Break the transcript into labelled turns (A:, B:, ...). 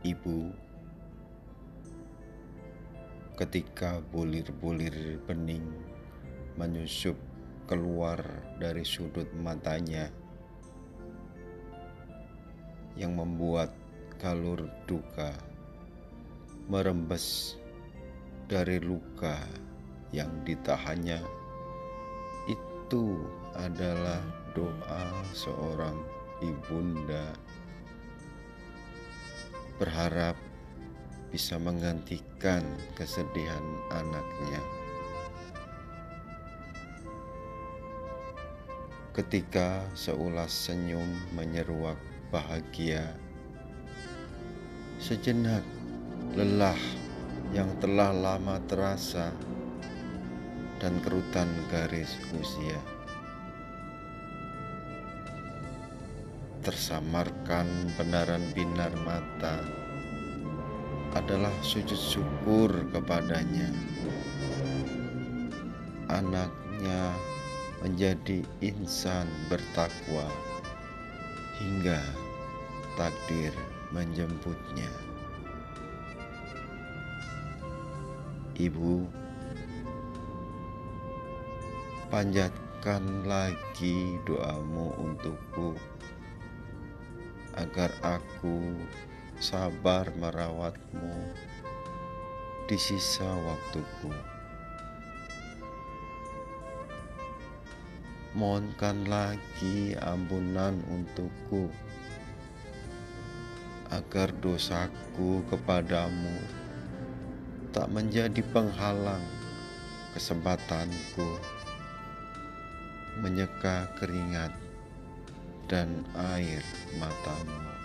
A: Ibu, ketika bulir-bulir bening menyusup keluar dari sudut matanya yang membuat galur duka merembes dari luka yang ditahannya itu adalah doa seorang ibunda berharap bisa menggantikan kesedihan anaknya. Ketika seulas senyum menyeruak bahagia, sejenak lelah yang telah lama terasa dan kerutan garis usia. Tersamarkan benaran binar mata adalah sujud syukur kepadanya. Anaknya menjadi insan bertakwa hingga takdir menjemputnya. Ibu, panjatkan lagi doamu untukku agar aku sabar merawatmu di sisa waktuku. Mohonkan lagi ampunan untukku agar dosaku kepadamu tak menjadi penghalang kesempatanku menyeka keringat dan air matamu.